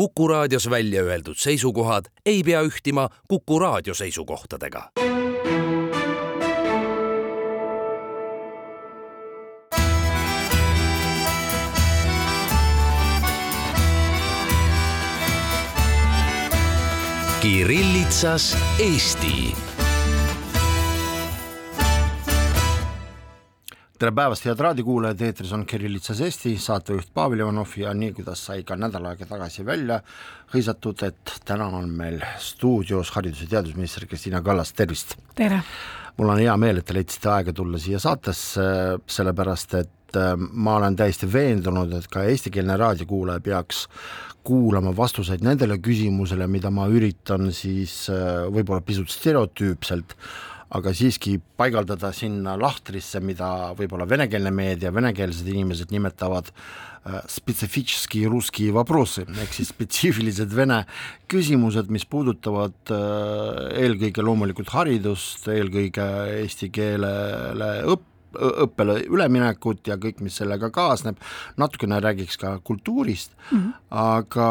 Kuku raadios välja öeldud seisukohad ei pea ühtima Kuku raadio seisukohtadega. Kirillitsas Eesti tere päevast, head raadiokuulajad, eetris on Kirillitsas Eesti, saatejuht Pavel Ivanov ja nii, kuidas sai ka nädal aega tagasi välja hõisatud, et täna on meil stuudios haridus- ja teadusminister Kristina Kallas, tervist! tere! mul on hea meel, et te leidsite aega tulla siia saatesse, sellepärast et äh, ma olen täiesti veendunud, et ka eestikeelne raadiokuulaja peaks kuulama vastuseid nendele küsimusele, mida ma üritan siis äh, võib-olla pisut stereotüüpselt aga siiski paigaldada sinna lahtrisse, mida võib-olla venekeelne meedia, venekeelsed inimesed nimetavad äh, spetsifitski russki vaprosi ehk siis spetsiifilised vene küsimused, mis puudutavad äh, eelkõige loomulikult haridust, eelkõige eesti keelele õppimist, õppele üleminekut ja kõik, mis sellega kaasneb, natukene räägiks ka kultuurist mm, -hmm. aga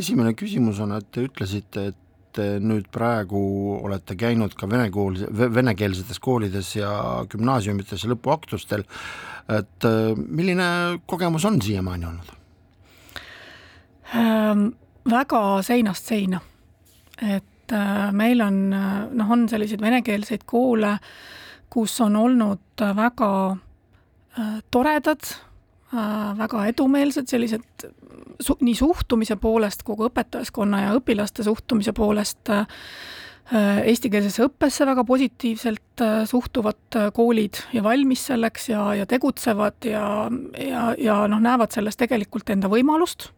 esimene küsimus on, et te ütlesite, et te nüüd praegu olete käinud ka vene kool, venekeelsetes koolides ja gümnaasiumites ja lõpuaktustel, et äh, milline kogemus on siiamaani olnud ähm,? väga seinast seina, et äh, meil on noh, on selliseid venekeelseid koole, kus on olnud väga äh, toredad äh,, väga edumeelsed sellised su-, nii suhtumise poolest kui ka õpetajaskonna ja õpilaste suhtumise poolest äh, eestikeelsesse õppesse väga positiivselt äh, suhtuvad äh, koolid ja valmis selleks ja, ja tegutsevad ja, ja, ja noh, näevad selles tegelikult enda võimalust.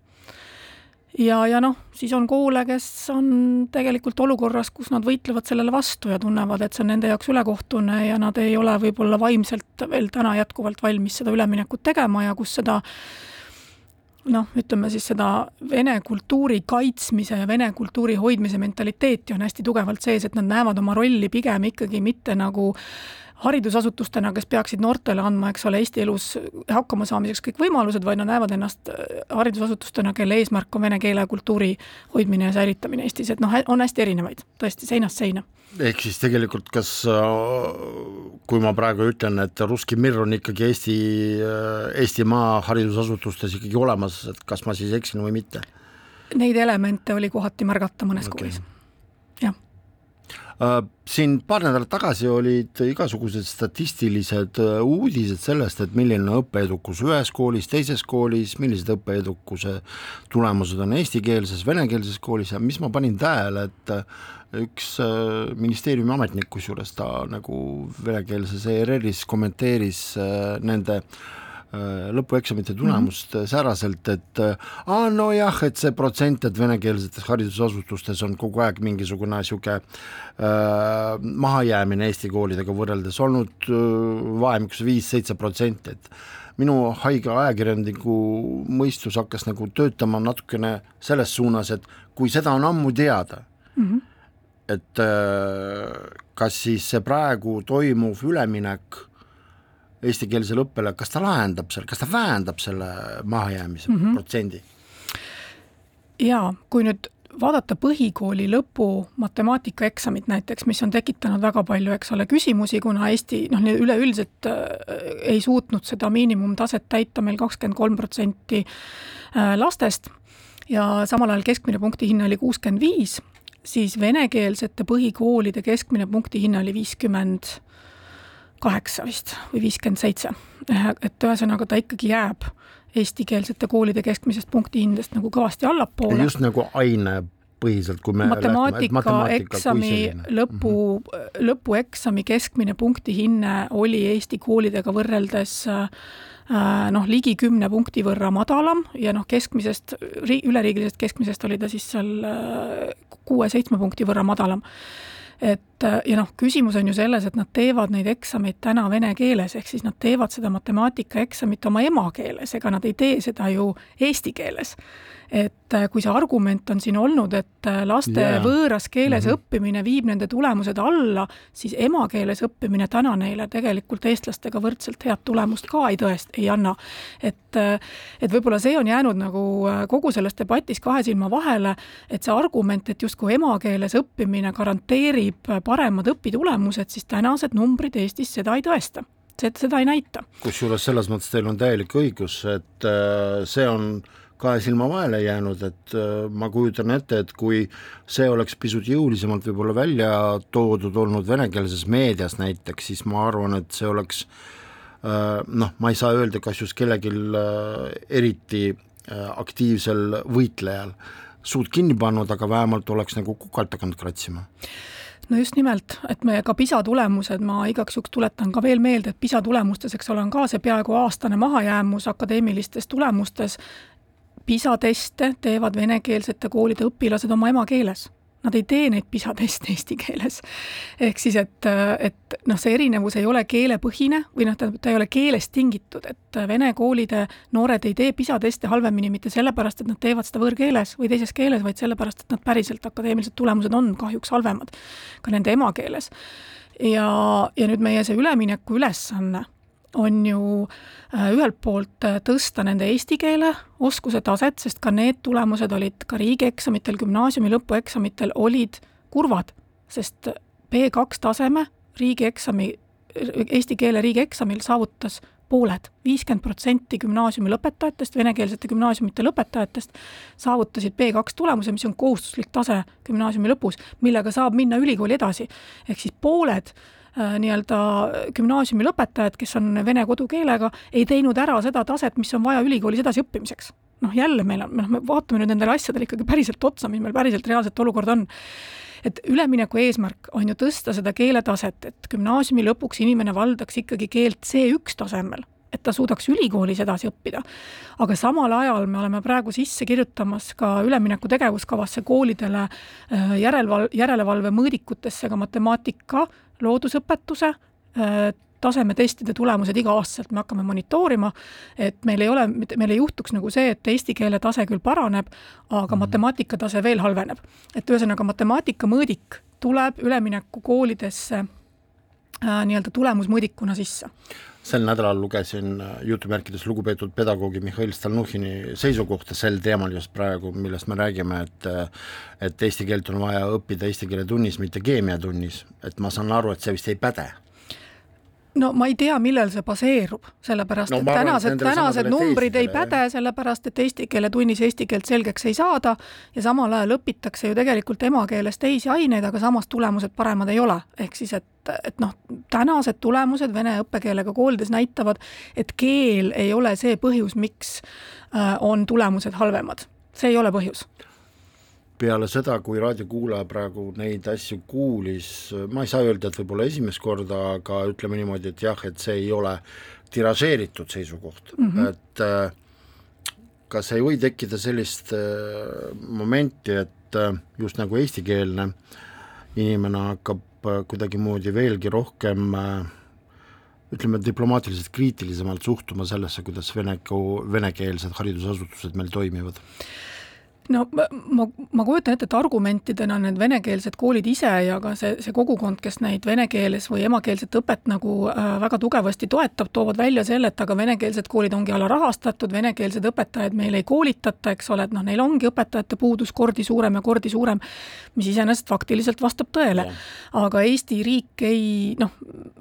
Ja, ja noh, siis on koole, kes on tegelikult olukorras, kus nad võitlevad sellele vastu ja tunnevad, et see on nende jaoks ülekohtune ja nad ei ole võib-olla vaimselt veel täna jätkuvalt valmis seda üleminekut tegema ja kus seda noh, ütleme siis seda vene kultuuri kaitsmise ja vene kultuuri hoidmise mentaliteeti on hästi tugevalt sees, et nad näevad oma rolli pigem ikkagi mitte nagu haridusasutustena, kes peaksid noortele andma, eks ole, Eesti elus hakkama saamiseks kõik võimalused, vaid nad näevad ennast äh, haridusasutustena, kelle eesmärk on vene keele ja kultuuri hoidmine ja säilitamine Eestis, et noh, on hästi erinevaid, tõesti, seinast seina. ehk siis tegelikult, kas äh, kui ma praegu ütlen, et Ruski Mir on ikkagi Eesti, äh, Eestimaa haridusasutustes ikkagi olemas, et kas ma siis eksin või mitte? Neid elemente oli kohati märgata mõnes okay. koolis siin paar nädalat tagasi olid igasugused statistilised äh, uudised sellest, et milline on õppeedukus ühes koolis, teises koolis, millised õppeedukuse tulemused on eestikeelses, venekeelses koolis ja mis ma panin tähele, et äh, üks ministeeriumi ametnik, kusjuures ta nagu venekeelses ERR-is kommenteeris nende äh, Äh, lõpueksamite tulemust mm -hmm. säraselt, et äh, aa nojah, et see protsent, et venekeelsetes haridusasutustes on kogu aeg mingisugune niisugune äh, mahajäämine Eesti koolidega võrreldes olnud äh, vahemikus viis-seitse protsenti, et minu haige ajakirjaniku mõistus hakkas nagu töötama natukene selles suunas, et kui seda on ammu teada mm, -hmm. et äh, kas siis see praegu toimuv üleminek eestikeelsele õppele, kas ta lahendab selle, kas ta vähendab selle mahajäämise mm -hmm. protsendi? jaa, kui nüüd vaadata põhikooli lõpu matemaatikaeksamit näiteks, mis on tekitanud väga palju, eks ole, küsimusi, kuna Eesti noh, üleüldiselt äh, ei suutnud seda miinimumtaset täita meil kakskümmend kolm protsenti äh, lastest ja samal ajal keskmine punktihinne oli kuuskümmend viis, siis venekeelsete põhikoolide keskmine punktihinne oli viiskümmend kaheksa vist või viiskümmend seitse. et ühesõnaga ta ikkagi jääb eestikeelsete koolide keskmisest punktihindest nagu kõvasti allapoole. just nagu ainepõhiselt, kui me matemaatikaeksami lõpu mm, -hmm. lõpueksami keskmine punktihinne oli Eesti koolidega võrreldes äh, noh, ligi kümne punkti võrra madalam ja noh, keskmisest, üleriigilisest keskmisest oli ta siis seal äh, kuue-seitsme punkti võrra madalam et ja noh, küsimus on ju selles, et nad teevad neid eksameid täna vene keeles, ehk siis nad teevad seda matemaatikaeksamit oma emakeeles, ega nad ei tee seda ju eesti keeles et äh, kui see argument on siin olnud, et äh, laste yeah. võõras keeles mm -hmm. õppimine viib nende tulemused alla, siis emakeeles õppimine täna neile tegelikult eestlastega võrdselt head tulemust ka ei tõest-, ei anna. et, äh, et võib-olla see on jäänud nagu kogu selles debatis kahe silma vahele, et see argument, et justkui emakeeles õppimine garanteerib paremad õpitulemused, siis tänased numbrid Eestis seda ei tõesta seda ei näita. kusjuures selles mõttes teil on täielik õigus, et see on kahe silma vahele jäänud, et äh, ma kujutan ette, et kui see oleks pisut jõulisemalt võib-olla välja toodud olnud venekeelses meedias näiteks, siis ma arvan, et see oleks äh, noh, ma ei saa öelda, kas just kellelgi äh, eriti aktiivsel võitlejal suud kinni pannud, aga vähemalt oleks nagu kukalt hakanud kratsima. No just nimelt, et me ka PISA tulemused, ma igaks juhuks tuletan ka veel meelde, et PISA tulemustes, eks ole, on ka see peaaegu aastane mahajäämus akadeemilistes tulemustes PISA teste teevad venekeelsete koolide õpilased oma emakeeles. Nad ei tee neid PISA teste eesti keeles. ehk siis, et, et noh, see erinevus ei ole keelepõhine või noh, tähendab, ta ei ole keelest tingitud, et vene koolide noored ei tee PISA teste halvemini mitte sellepärast, et nad teevad seda võõrkeeles või teises keeles, vaid sellepärast, et nad päriselt akadeemilised tulemused on kahjuks halvemad ka nende emakeeles. ja, ja nüüd meie see ülemineku ülesanne on ju äh, ühelt poolt äh, tõsta nende eesti keele oskuse taset, sest ka need tulemused olid ka riigieksamitel, gümnaasiumi lõpueksamitel olid kurvad, sest B2 taseme riigieksami, eesti keele riigieksamil saavutas pooled, viiskümmend protsenti gümnaasiumi lõpetajatest, venekeelsete gümnaasiumite lõpetajatest saavutasid B2 tulemuse, mis on kohustuslik tase gümnaasiumi lõpus, millega saab minna ülikooli edasi. ehk siis pooled äh, nii-öelda gümnaasiumi lõpetajad, kes on vene kodukeelega, ei teinud ära seda taset, mis on vaja ülikoolis edasiõppimiseks. noh, jälle meil on, noh, me vaatame nüüd nendele asjadele ikkagi päriselt otsa, mis meil päriselt reaalselt olukord on et ülemineku eesmärk on ju tõsta seda keeletaset, et gümnaasiumi lõpuks inimene valdaks ikkagi keelt C1 tasemel, et ta suudaks ülikoolis edasi õppida. aga samal ajal me oleme praegu sisse kirjutamas ka ülemineku tegevuskavasse koolidele äh, järelevalve, järelevalve mõõdikutesse ka matemaatika loodusõpetuse äh, tasemetestide tulemused iga-aastaselt me hakkame monitoorima, et meil ei ole, meil ei juhtuks nagu see, et eesti keele tase küll paraneb, aga mm. matemaatika tase veel halveneb. et ühesõnaga, matemaatika mõõdik tuleb üleminekukoolidesse äh, nii-öelda tulemusmõõdikuna sisse sel nädalal lugesin äh, jutumärkides lugupeetud pedagoogi Mihhail Stalnuhhini seisukohta sel teemal just praegu, millest me räägime, et äh, et eesti keelt on vaja õppida eesti keele tunnis, mitte keemiatunnis, et ma saan aru, et see vist ei päde no ma ei tea, millel see baseerub, sellepärast no, et tänased, tänased numbrid ei päde, sellepärast et eesti keele tunnis eesti keelt selgeks ei saada ja samal ajal õpitakse ju tegelikult emakeeles teisi aineid, aga samas tulemused paremad ei ole. ehk siis, et, et noh, tänased tulemused vene õppekeelega koolides näitavad, et keel ei ole see põhjus, miks äh, on tulemused halvemad. see ei ole põhjus peale seda, kui raadiokuulaja praegu neid asju kuulis, ma ei saa öelda, et võib-olla esimest korda, aga ütleme niimoodi, et jah, et see ei ole tiražeeritud seisukoht mm, -hmm. et äh, kas ei või tekkida sellist äh, momenti, et äh, just nagu eestikeelne inimene hakkab kuidagimoodi veelgi rohkem ütleme, diplomaatiliselt kriitilisemalt suhtuma sellesse, kuidas vene, venekeelsed haridusasutused meil toimivad? No ma, ma, ma kujutan ette, et argumentidena need venekeelsed koolid ise ja ka see, see kogukond, kes neid vene keeles või emakeelset õpet nagu äh, väga tugevasti toetab, toovad välja selle, et aga venekeelsed koolid ongi alarahastatud, venekeelsed õpetajad meil ei koolitata, eks ole, et noh, neil ongi õpetajate puudus kordi suurem ja kordi suurem, mis iseenesest faktiliselt vastab tõele. aga Eesti riik ei noh,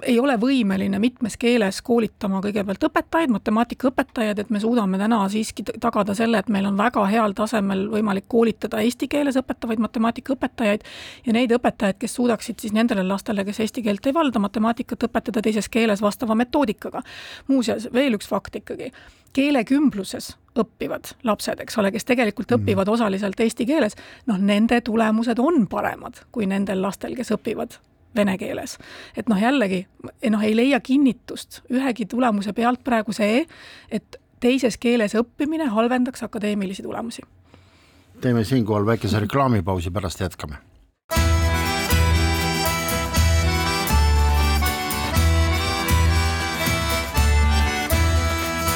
ei ole võimeline mitmes keeles koolitama kõigepealt õpetajaid, matemaatikaõpetajaid, et me suudame täna siiski tagada selle, et meil on väga heal tasemel või võimalik koolitada eesti keeles õpetavaid matemaatikaõpetajaid ja neid õpetajaid, kes suudaksid siis nendele lastele, kes eesti keelt ei valda, matemaatikat õpetada teises keeles vastava metoodikaga. muuseas, veel üks fakt ikkagi, keelekümbluses õppivad lapsed, eks ole, kes tegelikult mm. õpivad osaliselt eesti keeles, noh, nende tulemused on paremad kui nendel lastel, kes õpivad vene keeles. et noh, jällegi noh, ei leia kinnitust ühegi tulemuse pealt praegu see, et teises keeles õppimine halvendaks akadeemilisi tulemusi teeme siinkohal väikese reklaamipausi, pärast jätkame.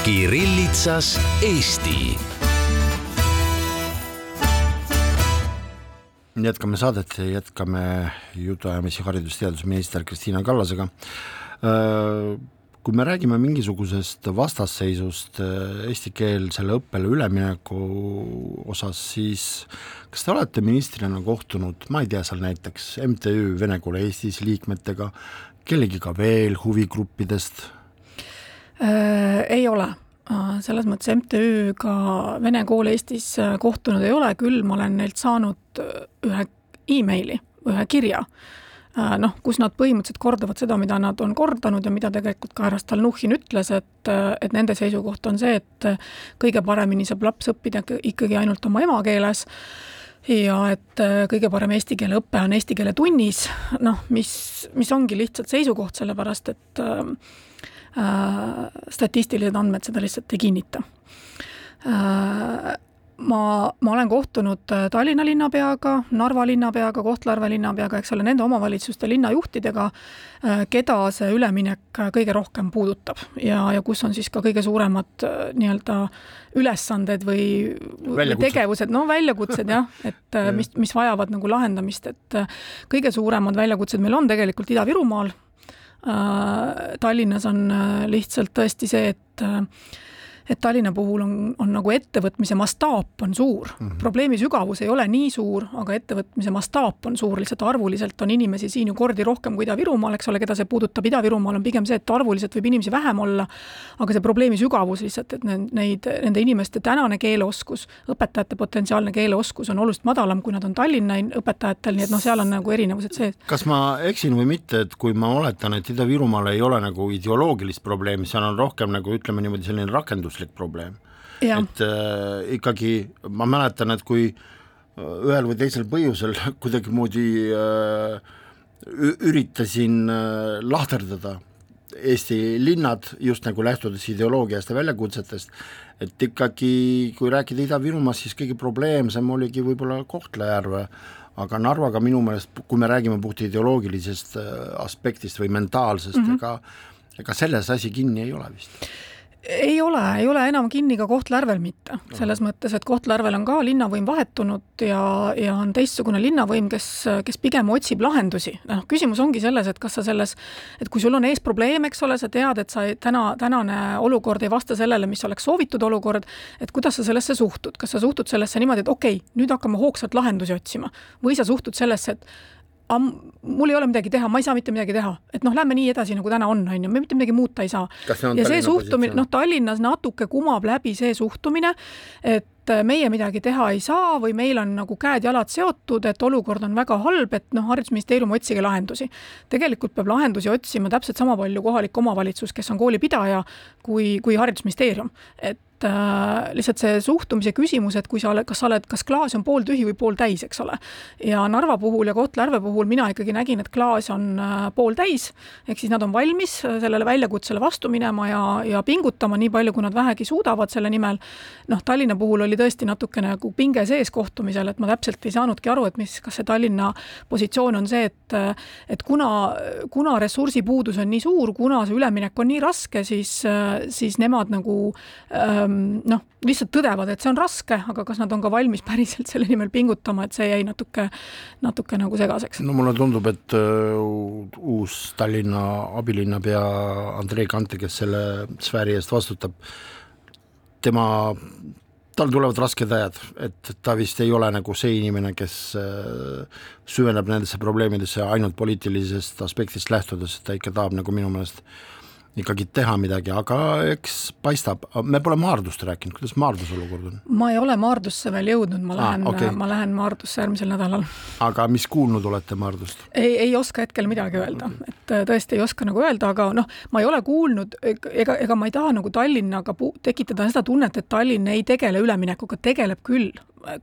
Kirillitsas Eesti. jätkame saadet, jätkame jutuajamisi haridus- ja teadusminister Kristiina Kallasega äh, Kui me räägime mingisugusest vastasseisust äh, eestikeelsele õppele ülemineku osas, siis kas te olete ministrina kohtunud, ma ei tea, seal näiteks MTÜ Vene Kool Eestis liikmetega, kellegiga veel huvigruppidest? Äh, ei ole äh, selles mõttes MTÜ-ga Vene Kool Eestis kohtunud ei ole, küll ma olen neilt saanud ühe emaili, ühe kirja noh, kus nad põhimõtteliselt kordavad seda, mida nad on kordanud ja mida tegelikult ka härra Stalnuhhin ütles, et, et nende seisukoht on see, et kõige paremini saab laps õppida ikkagi ainult oma emakeeles ja et kõige parem eesti keele õpe on eesti keele tunnis, noh, mis, mis ongi lihtsalt seisukoht, sellepärast et äh, statistilised andmed seda lihtsalt ei kinnita. Äh, ma, ma olen kohtunud äh, Tallinna linnapeaga, Narva linnapeaga, Kohtla-Järve linnapeaga, eks ole, nende omavalitsuste linnajuhtidega, äh, keda see üleminek äh, kõige rohkem puudutab ja, ja kus on siis ka kõige suuremad nii-öelda ülesanded või, või tegevused, no väljakutsed jah, et mis, mis vajavad nagu lahendamist, et kõige suuremad väljakutsed meil on tegelikult Ida-Virumaal. Tallinnas on lihtsalt tõesti see, et et Tallinna puhul on, on nagu ettevõtmise mastaap on suur mm. -hmm. probleemi sügavus ei ole nii suur, aga ettevõtmise mastaap on suur, lihtsalt arvuliselt on inimesi siin ju kordi rohkem kui Ida-Virumaal, eks ole, keda see puudutab, Ida-Virumaal on pigem see, et arvuliselt võib inimesi vähem olla, aga see probleemi sügavus lihtsalt, et neid, nende inimeste tänane keeleoskus, õpetajate potentsiaalne keeleoskus on oluliselt madalam, kui nad on Tallinna õpetajatel, nii et noh, seal on nagu erinevused sees. kas ma eksin või mitte, et kui ma oletan, et Ida-Virumaal ei ole nagu ideoloogilist probleemi, seal on rohkem nagu ütleme niimoodi selline rakendus majanduslik probleem. et äh, ikkagi ma mäletan, et kui äh, ühel või teisel põhjusel kuidagimoodi äh, üritasin äh, lahterdada Eesti linnad just nagu lähtudes ideoloogiast ja väljakutsetest, et ikkagi kui rääkida Ida-Virumaast, siis kõige probleemsem oligi võib-olla Kohtla-Järve, aga Narvaga minu meelest, kui me räägime puht ideoloogilisest äh, aspektist või mentaalsest mm, -hmm. ega ega selles asi kinni ei ole vist ei ole, ei ole enam kinni ka Kohtla-Järvel mitte, selles mõttes, et Kohtla-Järvel on ka linnavõim vahetunud ja, ja on teistsugune linnavõim, kes, kes pigem otsib lahendusi. noh, küsimus ongi selles, et kas sa selles, et kui sul on ees probleem, eks ole, sa tead, et sa ei, täna, tänane olukord ei vasta sellele, mis oleks soovitud olukord, et kuidas sa sellesse suhtud, kas sa suhtud sellesse niimoodi, et okei okay,, nüüd hakkame hoogsalt lahendusi otsima? Või sa suhtud sellesse, et mul ei ole midagi teha, ma ei saa mitte midagi teha, et noh, lähme nii edasi, nagu täna on, on ju, me mitte midagi muuta ei saa. ja see suhtumine, noh, Tallinnas natuke kumab läbi see suhtumine, et meie midagi teha ei saa või meil on nagu käed-jalad seotud, et olukord on väga halb, et noh, haridusministeerium, otsige lahendusi. tegelikult peab lahendusi otsima täpselt sama palju kohalik omavalitsus, kes on koolipidaja, kui, kui haridusministeerium. et et äh, lihtsalt see suhtumise küsimus, et kui sa oled, kas sa oled, kas klaas on pooltühi või pooltäis, eks ole. ja Narva puhul ja Kohtla-Järve puhul mina ikkagi nägin, et klaas on äh, pooltäis, ehk siis nad on valmis äh, sellele väljakutsele vastu minema ja, ja pingutama nii palju, kui nad vähegi suudavad selle nimel. noh, Tallinna puhul oli tõesti natukene nagu pinge sees kohtumisel, et ma täpselt ei saanudki aru, et mis, kas see Tallinna positsioon on see, et et kuna, kuna ressursipuudus on nii suur, kuna see üleminek on nii raske, siis, siis nemad nagu ähm, noh, lihtsalt tõdevad, et see on raske, aga kas nad on ka valmis päriselt selle nimel pingutama, et see jäi natuke, natuke nagu segaseks. no mulle tundub, et uh, uus Tallinna abilinnapea Andrei Kante, kes selle sfääri eest vastutab, tema, tal tulevad rasked ajad, et ta vist ei ole nagu see inimene, kes uh, süveneb nendesse probleemidesse ainult poliitilisest aspektist lähtudes, et ta ikka tahab nagu minu meelest ikkagi teha midagi, aga eks paistab, me pole Maardust rääkinud, kuidas Maarduse olukord on? ma ei ole Maardusse veel jõudnud, ma lähen ah,, okay. ma lähen Maardusse järgmisel nädalal. aga mis kuulnud olete Maardust? ei, ei oska hetkel midagi öelda et äh, tõesti ei oska nagu öelda, aga noh, ma ei ole kuulnud, ega, ega ma ei taha nagu Tallinnaga tekitada seda tunnet, et Tallinn ei tegele üleminekuga, tegeleb küll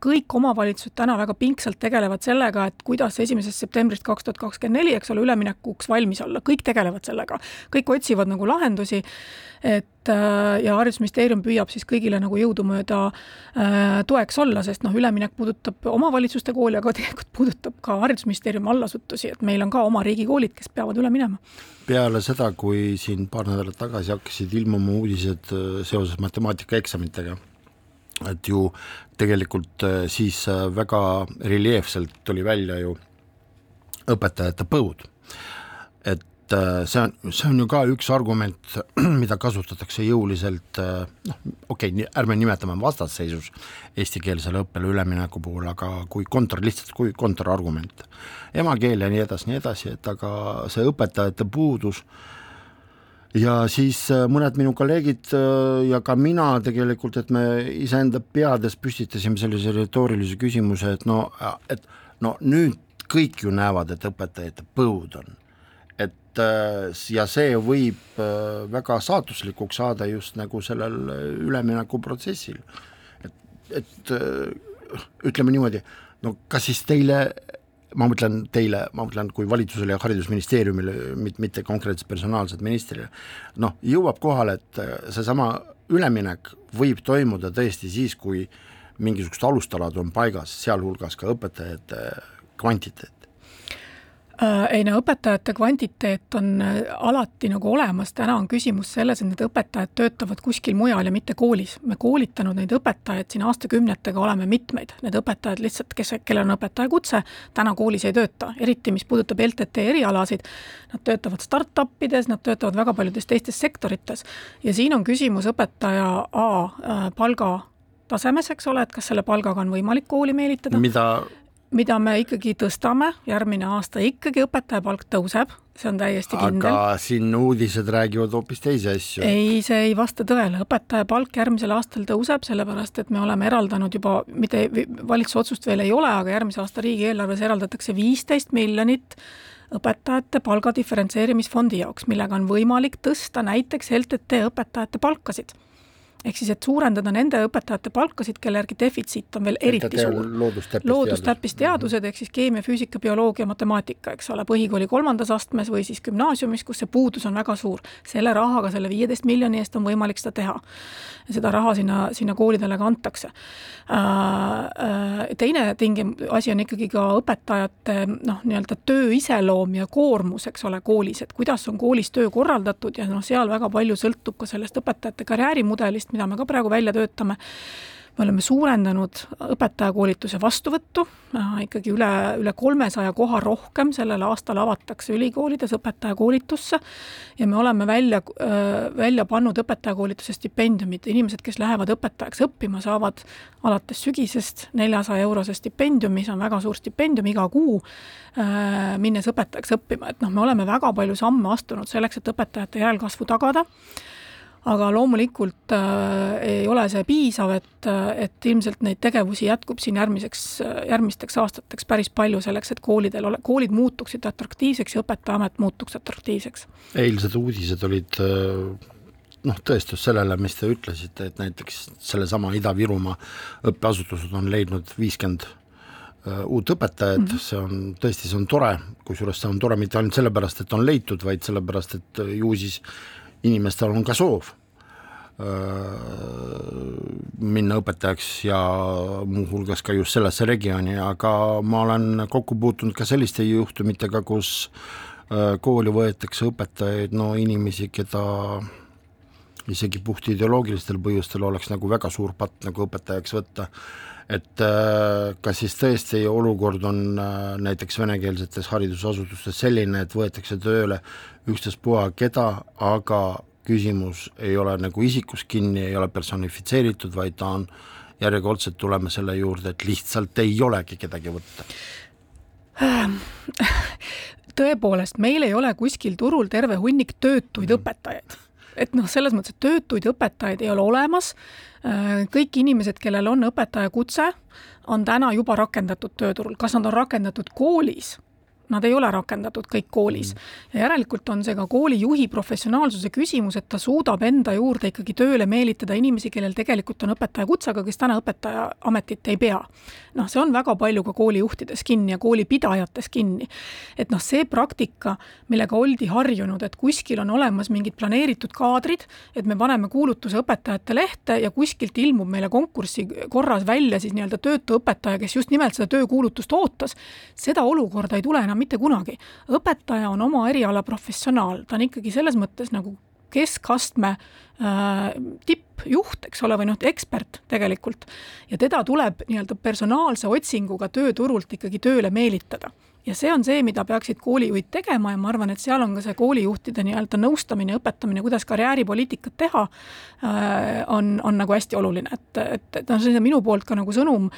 kõik omavalitsused täna väga pingsalt tegelevad sellega, et kuidas esimesest septembrist kaks tuhat kakskümmend neli, eks ole, üleminekuks valmis olla, kõik tegelevad sellega. kõik otsivad nagu lahendusi, et äh, ja Haridusministeerium püüab siis kõigile nagu jõudumööda äh, toeks olla, sest noh, üleminek puudutab omavalitsuste kooli, aga tegelikult puudutab ka Haridusministeeriumi allasutusi, et meil on ka oma riigikoolid, kes peavad üle minema peale seda, kui siin paar nädalat tagasi hakkasid ilmuma uudised äh, seoses matemaatikaeksamitega, et ju tegelikult äh, siis äh, väga reljeefselt tuli välja ju õpetajate põud. et see on, see on ju ka üks argument, mida kasutatakse jõuliselt noh, okei okay,, ärme nimetame vastasseisus eestikeelsele õppele ülemineku puhul, aga kui kontor, lihtsalt kui kontrargument. emakeel ja nii edasi, nii edasi, et aga see õpetajate puudus ja siis äh, mõned minu kolleegid äh, ja ka mina tegelikult, et me iseenda peades püstitasime sellise retoorilise küsimuse, et no, et no nüüd kõik ju näevad, et õpetajate põud on. et äh, ja see võib väga saatuslikuks saada just nagu sellel üleminekuprotsessil. et, et ütleme niimoodi, no kas siis teile ma mõtlen teile, ma mõtlen kui valitsusele ja Haridusministeeriumile, mitte konkreetselt personaalselt ministrile, noh, jõuab kohale, et äh, seesama üleminek võib toimuda tõesti siis, kui mingisugused alustalad on paigas, sealhulgas ka õpetajate kvantiteet. Äh, ei no õpetajate kvantiteet on äh, alati nagu olemas, täna on küsimus selles, et need õpetajad töötavad kuskil mujal ja mitte koolis. me koolitanud neid õpetajaid siin aastakümnetega oleme mitmeid, need õpetajad lihtsalt, kes, kellel on õpetajakutse, täna koolis ei tööta, eriti mis puudutab LTT erialasid, nad töötavad startup ides, nad töötavad väga paljudes teistes sektorites ja siin on küsimus õpetaja A äh, palga tasemes, eks ole, et kas selle palgaga on võimalik kooli meelitada. mida mida me ikkagi tõstame, järgmine aasta ikkagi õpetaja palk tõuseb, see on täiesti kindel. aga siin uudised räägivad hoopis teisi asju. ei, see ei vasta tõele, õpetaja palk järgmisel aastal tõuseb, sellepärast et me oleme eraldanud juba, mitte valitsuse otsust veel ei ole, aga järgmise aasta riigieelarves eraldatakse viisteist miljonit õpetajate palga diferentseerimisfondi jaoks, millega on võimalik tõsta näiteks LTT õpetajate palkasid ehk siis, et suurendada nende õpetajate palkasid, kelle järgi defitsiit on veel eriti suur. loodustäppisteadused ehk siis keemia, füüsika, bioloogia, matemaatika, eks ole, põhikooli kolmandas astmes või siis gümnaasiumis, kus see puudus on väga suur. selle rahaga, selle viieteist miljoni eest on võimalik seda teha. seda raha sinna, sinna koolidele ka antakse. Äh, äh, teine tingim-, asi on ikkagi ka õpetajate noh, nii-öelda töö iseloom ja koormus, eks ole, koolis, et kuidas on koolis töö korraldatud ja noh, seal väga palju sõltub ka sellest õpetajate karjäärimudelist, mida me ka praegu välja töötame. Me oleme suurendanud õpetajakoolituse vastuvõttu, ikkagi üle, üle kolmesaja koha rohkem sellel aastal avatakse ülikoolides õpetajakoolitusse ja me oleme välja, välja pannud õpetajakoolituse stipendiumid, inimesed, kes lähevad õpetajaks õppima, saavad alates sügisest neljasaja eurose stipendiumi, see on väga suur stipendium iga kuu, minnes õpetajaks õppima, et noh, me oleme väga palju samme astunud selleks, et õpetajate järelkasvu tagada aga loomulikult äh, ei ole see piisav, et, et ilmselt neid tegevusi jätkub siin järgmiseks, järgmisteks aastateks päris palju selleks, et koolidel ole, koolid muutuksid atraktiivseks ja õpetajaamet muutuks atraktiivseks. eilsed uudised olid äh, noh, tõestus sellele, mis te ütlesite, et näiteks sellesama Ida-Virumaa õppeasutused on leidnud viiskümmend äh, uut õpetajat mm, -hmm. see on tõesti, see on tore, kusjuures see on tore mitte ainult sellepärast, et on leitud, vaid sellepärast, et ju siis inimestel on ka soov minna õpetajaks ja muuhulgas ka just sellesse regiooni, aga ma olen kokku puutunud ka selliste juhtumitega, kus kooli võetakse õpetajaid, no inimesi, keda isegi puht ideoloogilistel põhjustel oleks nagu väga suur patt nagu õpetajaks võtta. Et kas siis tõesti olukord on näiteks venekeelsetes haridusasutustes selline, et võetakse tööle ükstaspuha keda, aga küsimus ei ole nagu isikus kinni, ei ole personifitseeritud, vaid ta on, järjekordselt tuleme selle juurde, et lihtsalt ei olegi kedagi võtta. tõepoolest, meil ei ole kuskil turul terve hunnik töötuid mm. õpetajaid et noh, selles mõttes, et töötuid õpetajaid ei ole olemas, kõik inimesed, kellel on õpetajakutse, on täna juba rakendatud tööturul, kas nad on rakendatud koolis nad ei ole rakendatud kõik koolis mm. ja järelikult on see ka koolijuhi professionaalsuse küsimus, et ta suudab enda juurde ikkagi tööle meelitada inimesi, kellel tegelikult on õpetaja kutse, aga kes täna õpetaja ametit ei pea. noh, see on väga palju ka koolijuhtides kinni ja koolipidajates kinni. et noh, see praktika, millega oldi harjunud, et kuskil on olemas mingid planeeritud kaadrid, et me paneme kuulutuse õpetajate lehte ja kuskilt ilmub meile konkursi korras välja siis nii-öelda töötu õpetaja, kes just nimelt seda töökuulutust ootas, seda olukorda ei tule enam mitte kunagi. õpetaja on oma eriala professionaal, ta on ikkagi selles mõttes nagu keskastme äh, tippjuht, eks ole, või noh, ekspert tegelikult. ja teda tuleb nii-öelda personaalse otsinguga tööturult ikkagi tööle meelitada ja see on see, mida peaksid koolijuhid tegema ja ma arvan, et seal on ka see koolijuhtide nii-öelda nõustamine, õpetamine, kuidas karjääripoliitikat teha, äh, on, on nagu hästi oluline, et, et, et noh, see on minu poolt ka nagu sõnum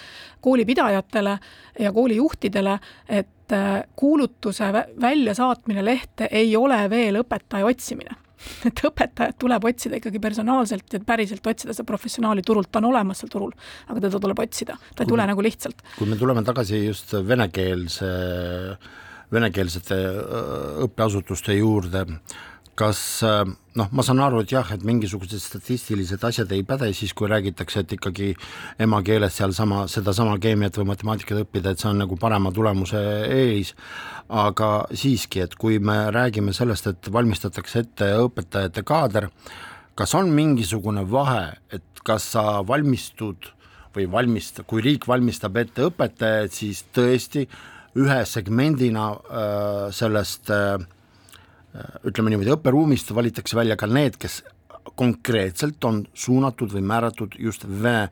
koolipidajatele ja koolijuhtidele, et äh, kuulutuse väljasaatmine lehte ei ole veel õpetaja otsimine et õpetajat tuleb otsida ikkagi personaalselt ja päriselt otsida seda professionaali turult, ta on olemas seal turul, aga teda tuleb otsida, ta ei tule nagu lihtsalt. kui me tuleme tagasi just venekeelse, venekeelsete õppeasutuste juurde, kas noh, ma saan aru, et jah, et mingisugused statistilised asjad ei päde siis, kui räägitakse, et ikkagi emakeeles sealsama, sedasama keemiat või matemaatikat õppida, et see on nagu parema tulemuse eelis, aga siiski, et kui me räägime sellest, et valmistatakse ette õpetajate kaader, kas on mingisugune vahe, et kas sa valmistud või valmist-, kui riik valmistab ette õpetajaid, siis tõesti ühe segmendina äh, sellest äh, ütleme niimoodi, õpperuumist valitakse välja ka need, kes konkreetselt on suunatud või määratud just vene,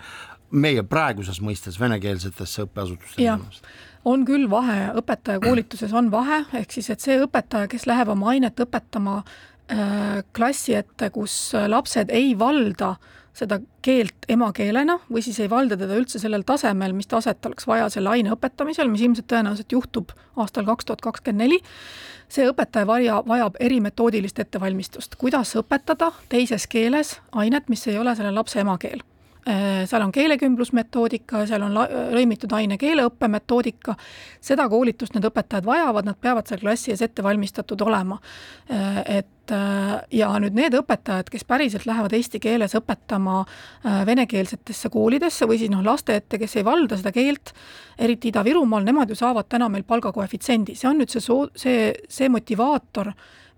meie praeguses mõistes venekeelsetesse õppeasutustesse. on küll vahe, õpetajakoolituses on vahe, ehk siis, et see õpetaja, kes läheb oma ainet õpetama äh, klassi ette, kus lapsed ei valda seda keelt emakeelena või siis ei valda teda üldse sellel tasemel, mis taset oleks vaja selle aine õpetamisel, mis ilmselt tõenäoliselt juhtub aastal kaks tuhat kakskümmend neli, see õpetaja vaja, vajab erimetoodilist ettevalmistust, kuidas õpetada teises keeles ainet, mis ei ole selle lapse emakeel? Äh, seal on keelekümblusmetoodika, seal on lõimitud aine keeleõppe metoodika, seda koolitust need õpetajad vajavad, nad peavad seal klassi ees ette valmistatud olema. Äh, et äh, ja nüüd need õpetajad, kes päriselt lähevad eesti keeles õpetama venekeelsetesse koolidesse või siis noh, laste ette, kes ei valda seda keelt, eriti Ida-Virumaal, nemad ju saavad täna meil palgakoefitsiendi, see on nüüd see soo-, see, see motivaator,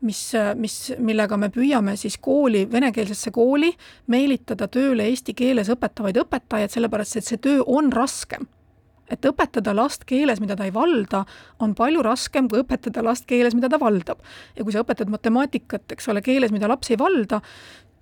mis, mis, millega me püüame siis kooli, venekeelsesse kooli meelitada tööle eesti keeles õpetavaid õpetajaid, sellepärast et see töö on raskem et õpetada last keeles, mida ta ei valda, on palju raskem kui õpetada last keeles, mida ta valdab. ja kui sa õpetad matemaatikat, eks ole, keeles, mida laps ei valda,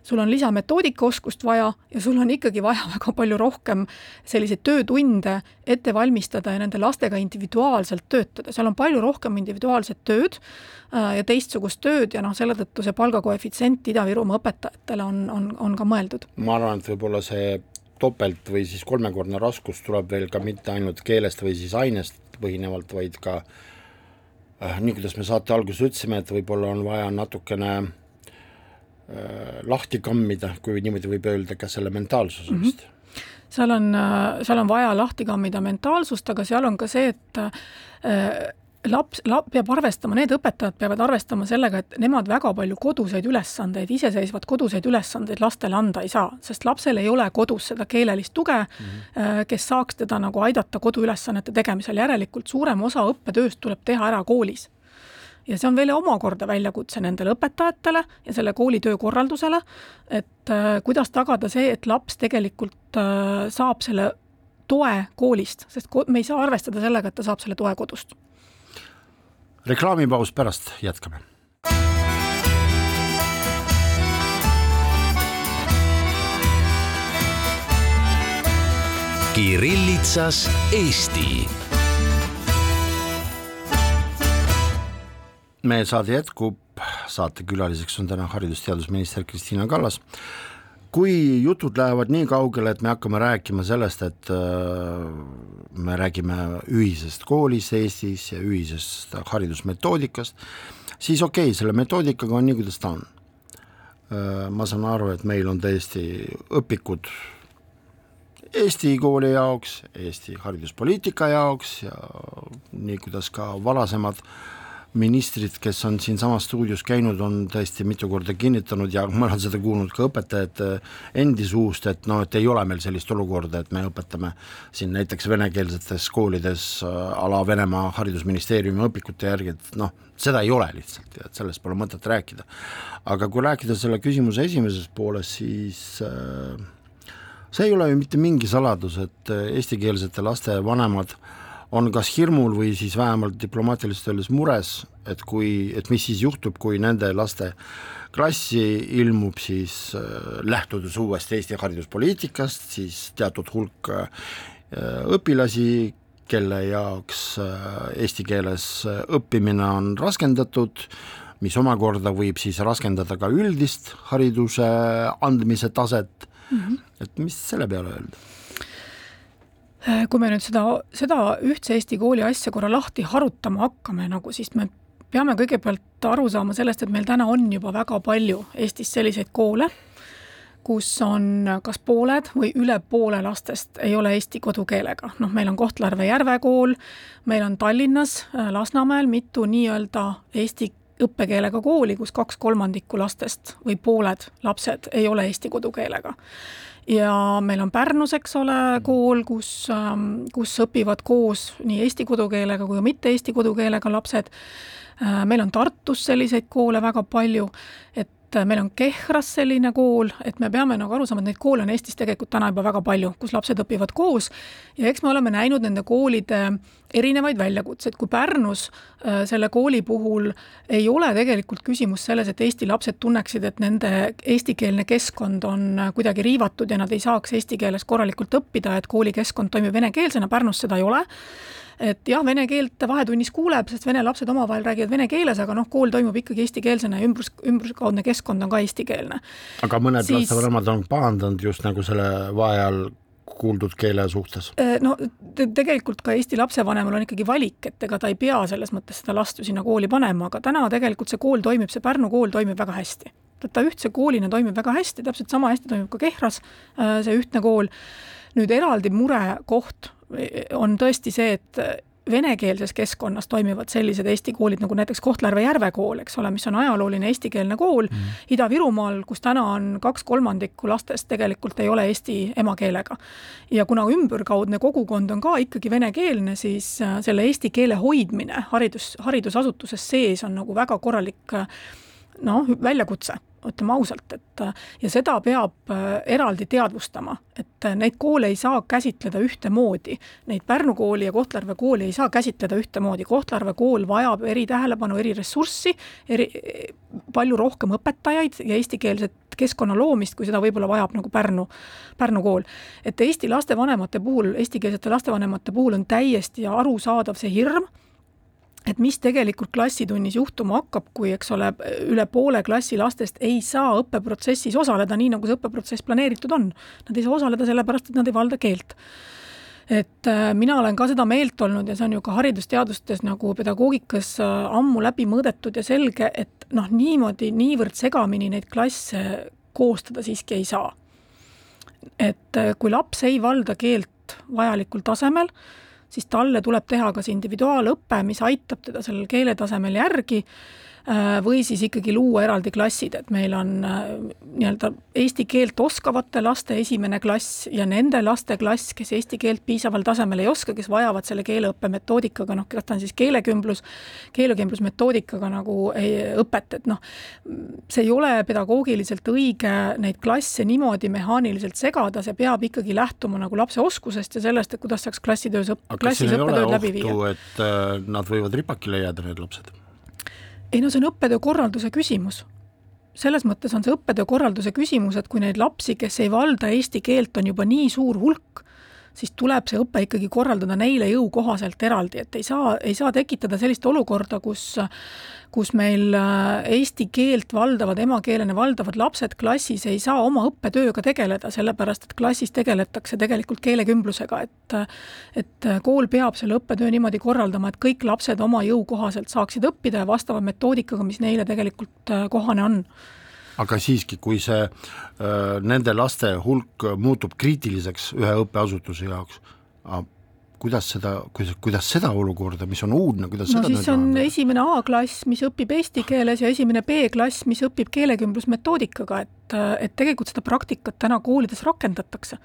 sul on lisametoodikaoskust vaja ja sul on ikkagi vaja väga palju rohkem selliseid töötunde ette valmistada ja nende lastega individuaalselt töötada, seal on palju rohkem individuaalset tööd äh, ja teistsugust tööd ja noh, selle tõttu see palgakoefitsient Ida-Virumaa õpetajatele on, on, on ka mõeldud. ma arvan, et võib-olla see topelt või siis kolmekordne raskus tuleb veel ka mitte ainult keelest või siis ainest põhinevalt, vaid ka äh, nii, kuidas me saate alguses ütlesime, et võib-olla on vaja natukene Äh, lahti kammida, kui niimoodi võib öelda, ka selle mentaalsuse vist mm. -hmm. seal on, äh, seal on vaja lahti kammida mentaalsust, aga seal on ka see, et äh, laps, laps peab arvestama, need õpetajad peavad arvestama sellega, et nemad väga palju koduseid ülesandeid, iseseisvat koduseid ülesandeid lastele anda ei saa, sest lapsel ei ole kodus seda keelelist tuge mm, -hmm. kes saaks teda nagu aidata koduülesannete tegemisel, järelikult suurem osa õppetööst tuleb teha ära koolis ja see on veel omakorda väljakutse nendele õpetajatele ja selle kooli töökorraldusele, et äh, kuidas tagada see, et laps tegelikult äh, saab selle toe koolist, sest ko me ei saa arvestada sellega, et ta saab selle toe kodust. Reklaamipaus pärast jätkame. Kirillitsas Eesti meie saade jätkub, saatekülaliseks on täna haridus-teadusminister Kristina Kallas. Kui jutud lähevad nii kaugele, et me hakkame rääkima sellest, et äh, me räägime ühisest koolist Eestis ja ühisest haridusmetoodikast, siis okei okay,, selle metoodikaga on nii, kuidas ta on. Äh, ma saan aru, et meil on täiesti õpikud Eesti kooli jaoks, Eesti hariduspoliitika jaoks ja nii kuidas ka varasemad ministrid, kes on siinsamas stuudios käinud, on tõesti mitu korda kinnitanud ja ma olen seda kuulnud ka õpetajate endi suust, et noh, et ei ole meil sellist olukorda, et me õpetame siin näiteks venekeelsetes koolides äh, ala Venemaa haridusministeeriumi õpikute järgi, et noh, seda ei ole lihtsalt ja et sellest pole mõtet rääkida. aga kui rääkida selle küsimuse esimeses pooles, siis äh, see ei ole ju mitte mingi saladus, et eestikeelsete laste vanemad äh, on kas hirmul või siis vähemalt diplomaatiliselt öeldes mures, et kui, et mis siis juhtub, kui nende laste klassi ilmub siis äh, lähtudes uuesti Eesti hariduspoliitikast, siis teatud hulk äh, õpilasi, kelle jaoks äh, eesti keeles õppimine on raskendatud, mis omakorda võib siis raskendada ka üldist hariduse andmise taset mm, -hmm. et mis selle peale öelda? Äh, kui me nüüd seda, seda ühtse Eesti kooli asja korra lahti harutama hakkame nagu, siis me peame kõigepealt aru saama sellest, et meil täna on juba väga palju Eestis selliseid koole, kus on kas pooled või üle poole lastest ei ole eesti kodukeelega. noh, meil on Kohtla-Järve Järve kool, meil on Tallinnas, äh, Lasnamäel mitu nii-öelda eesti õppekeelega kooli, kus kaks kolmandikku lastest või pooled lapsed ei ole eesti kodukeelega ja meil on Pärnus, eks ole, kool, kus, ähm, kus õpivad koos nii eesti kodukeelega kui ka mitte eesti kodukeelega lapsed. Äh, meil on Tartus selliseid koole väga palju, et et äh, meil on Kehras selline kool, et me peame nagu aru saama, et neid koole on Eestis tegelikult täna juba väga palju, kus lapsed õpivad koos. Ja eks me oleme näinud nende koolide erinevaid väljakutseid, kui Pärnus äh, selle kooli puhul ei ole tegelikult küsimus selles, et Eesti lapsed tunneksid, et nende eestikeelne keskkond on äh, kuidagi riivatud ja nad ei saaks eesti keeles korralikult õppida, et koolikeskkond toimib venekeelsena, Pärnus seda ei ole et jah, vene keelt vahetunnis kuuleb, sest vene lapsed omavahel räägivad vene keeles, aga noh, kool toimub ikkagi eestikeelsena ja ümbrus, ümbruskaudne keskkond on ka eestikeelne. aga mõned siis... lapsevanemad on pahandanud just nagu selle vaheajal kuuldud keele suhtes? Äh, no te, tegelikult ka Eesti lapsevanemal on ikkagi valik, et ega ta ei pea selles mõttes seda last ju sinna kooli panema, aga täna tegelikult see kool toimib, see Pärnu kool toimib väga hästi. ta ühtse koolina toimib väga hästi, täpselt sama hästi toimib ka Kehras äh, see ühtne kool. nüüd eraldi murekoht on tõesti see, et venekeelses keskkonnas toimivad sellised Eesti koolid nagu näiteks Kohtla-Järve Järve kool, eks ole, mis on ajalooline eestikeelne kool mm. Ida-Virumaal, kus täna on kaks kolmandikku lastest tegelikult ei ole eesti emakeelega. ja kuna ümberkaudne kogukond on ka ikkagi venekeelne, siis äh, selle eesti keele hoidmine haridus, haridusasutuses sees on nagu väga korralik noh, väljakutse ütleme ausalt, et ja seda peab äh, eraldi teadvustama, et äh, neid koole ei saa käsitleda ühtemoodi. Neid Pärnu kooli ja Kohtla-Järve kooli ei saa käsitleda ühtemoodi, Kohtla-Järve kool vajab eritähelepanu, eriressurssi, eri, palju rohkem õpetajaid ja eestikeelset keskkonna loomist, kui seda võib-olla vajab nagu Pärnu, Pärnu kool. et Eesti lastevanemate puhul, eestikeelsete lastevanemate puhul on täiesti arusaadav see hirm et mis tegelikult klassitunnis juhtuma hakkab, kui eks ole, üle poole klassi lastest ei saa õppeprotsessis osaleda nii, nagu see õppeprotsess planeeritud on. Nad ei saa osaleda sellepärast, et nad ei valda keelt. et äh, mina olen ka seda meelt olnud ja see on ju ka haridusteadustes nagu pedagoogikas äh, ammu läbi mõõdetud ja selge, et noh, niimoodi niivõrd segamini neid klasse koostada siiski ei saa. et äh, kui laps ei valda keelt vajalikul tasemel, siis talle tuleb teha kas individuaalõpe, mis aitab teda sellel keeletasemel järgi või siis ikkagi luua eraldi klassid, et meil on äh, nii-öelda eesti keelt oskavate laste esimene klass ja nende laste klass, kes eesti keelt piisaval tasemel ei oska, kes vajavad selle keeleõppe metoodikaga, noh, kas ta on siis keelekümblus, keelekümblusmetoodikaga nagu õpet, et noh, see ei ole pedagoogiliselt õige neid klasse niimoodi mehaaniliselt segada, see peab ikkagi lähtuma nagu lapse oskusest ja sellest, et kuidas saaks klassitöös õpp-, klassis õppetööd läbi viia. et äh, nad võivad ripakile jääda, need lapsed ei no see on õppetöö korralduse küsimus. selles mõttes on see õppetöö korralduse küsimus, et kui neid lapsi, kes ei valda eesti keelt, on juba nii suur hulk, siis tuleb see õpe ikkagi korraldada neile jõukohaselt eraldi, et ei saa, ei saa tekitada sellist olukorda, kus kus meil äh, eesti keelt valdavad, emakeelena valdavad lapsed klassis ei saa oma õppetööga tegeleda, sellepärast et klassis tegeletakse tegelikult keelekümblusega, et et kool peab selle õppetöö niimoodi korraldama, et kõik lapsed oma jõukohaselt saaksid õppida ja vastava metoodikaga, mis neile tegelikult äh, kohane on aga siiski, kui see äh, nende laste hulk muutub kriitiliseks ühe õppeasutuse jaoks, kuidas seda, kuidas, kuidas seda olukorda, mis on uudne, kuidas no seda siis on lahendada? esimene A-klass, mis õpib eesti keeles ja esimene B-klass, mis õpib keelekümblusmetoodikaga, et, et tegelikult seda praktikat täna koolides rakendatakse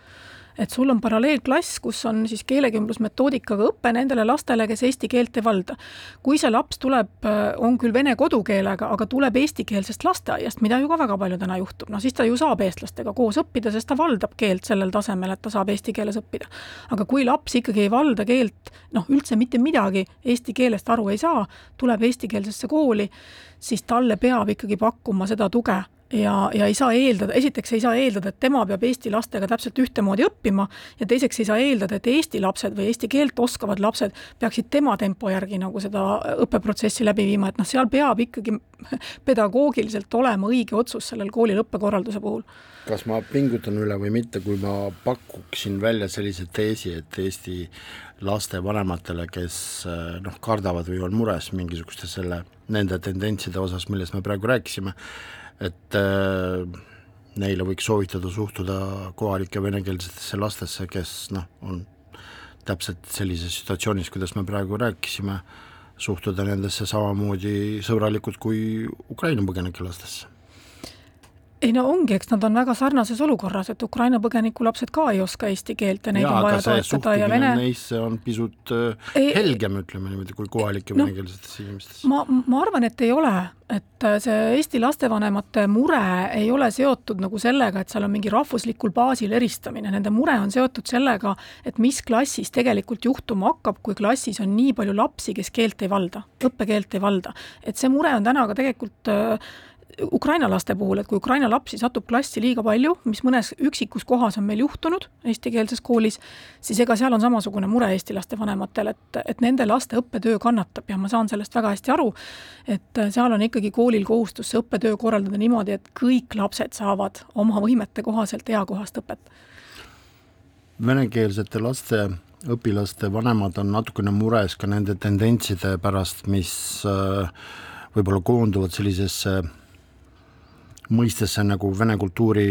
et sul on paralleelklass, kus on siis keelekümblusmetoodikaga õpe nendele lastele, kes eesti keelt ei valda. kui see laps tuleb, äh, on küll vene kodukeelega, aga tuleb eestikeelsest lasteaiast, mida ju ka väga palju täna juhtub, noh siis ta ju saab eestlastega koos õppida, sest ta valdab keelt sellel tasemel, et ta saab eesti keeles õppida. aga kui laps ikkagi ei valda keelt, noh üldse mitte midagi eesti keelest aru ei saa, tuleb eestikeelsesse kooli, siis talle peab ikkagi pakkuma seda tuge ja, ja ei saa eeldada, esiteks ei saa eeldada, et tema peab eesti lastega täpselt ühtemoodi õppima ja teiseks ei saa eeldada, et eesti lapsed või eesti keelt oskavad lapsed peaksid tema tempo järgi nagu seda õppeprotsessi läbi viima, et noh, seal peab ikkagi pedagoogiliselt olema õige otsus sellel koolil õppekorralduse puhul. kas ma pingutan üle või mitte, kui ma pakuksin välja sellise teesi, et Eesti lastevanematele, kes noh, kardavad või on mures mingisuguste selle, nende tendentside osas, millest me praegu rääkisime, et äh, neile võiks soovitada suhtuda kohalike venekeelsetesse lastesse, kes noh, on täpselt sellises situatsioonis, kuidas me praegu rääkisime, suhtuda nendesse samamoodi sõbralikult kui Ukraina põgenike lastesse ei no ongi, eks nad on väga sarnases olukorras, et Ukraina põgeniku lapsed ka ei oska eesti keelt ja neid Jaa, on vaja toetada ja vene neisse on pisut äh, ei, helgem, ütleme niimoodi, kui kohalike no, venekeelsetesse inimestesse. ma, ma arvan, et ei ole, et äh, see Eesti lastevanemate mure ei ole seotud nagu sellega, et seal on mingi rahvuslikul baasil eristamine, nende mure on seotud sellega, et mis klassis tegelikult juhtuma hakkab, kui klassis on nii palju lapsi, kes keelt ei valda, õppekeelt ei valda. et see mure on täna ka tegelikult äh, Ukraina laste puhul, et kui Ukraina lapsi satub klassi liiga palju, mis mõnes üksikus kohas on meil juhtunud eestikeelses koolis, siis ega seal on samasugune mure eesti laste vanematel, et, et nende laste õppetöö kannatab ja ma saan sellest väga hästi aru, et seal on ikkagi koolil kohustus see õppetöö korraldada niimoodi, et kõik lapsed saavad oma võimete kohaselt eakohast õpet. venekeelsete laste õpilaste vanemad on natukene mures ka nende tendentside pärast, mis äh, võib-olla koonduvad sellisesse mõistesse nagu vene kultuuri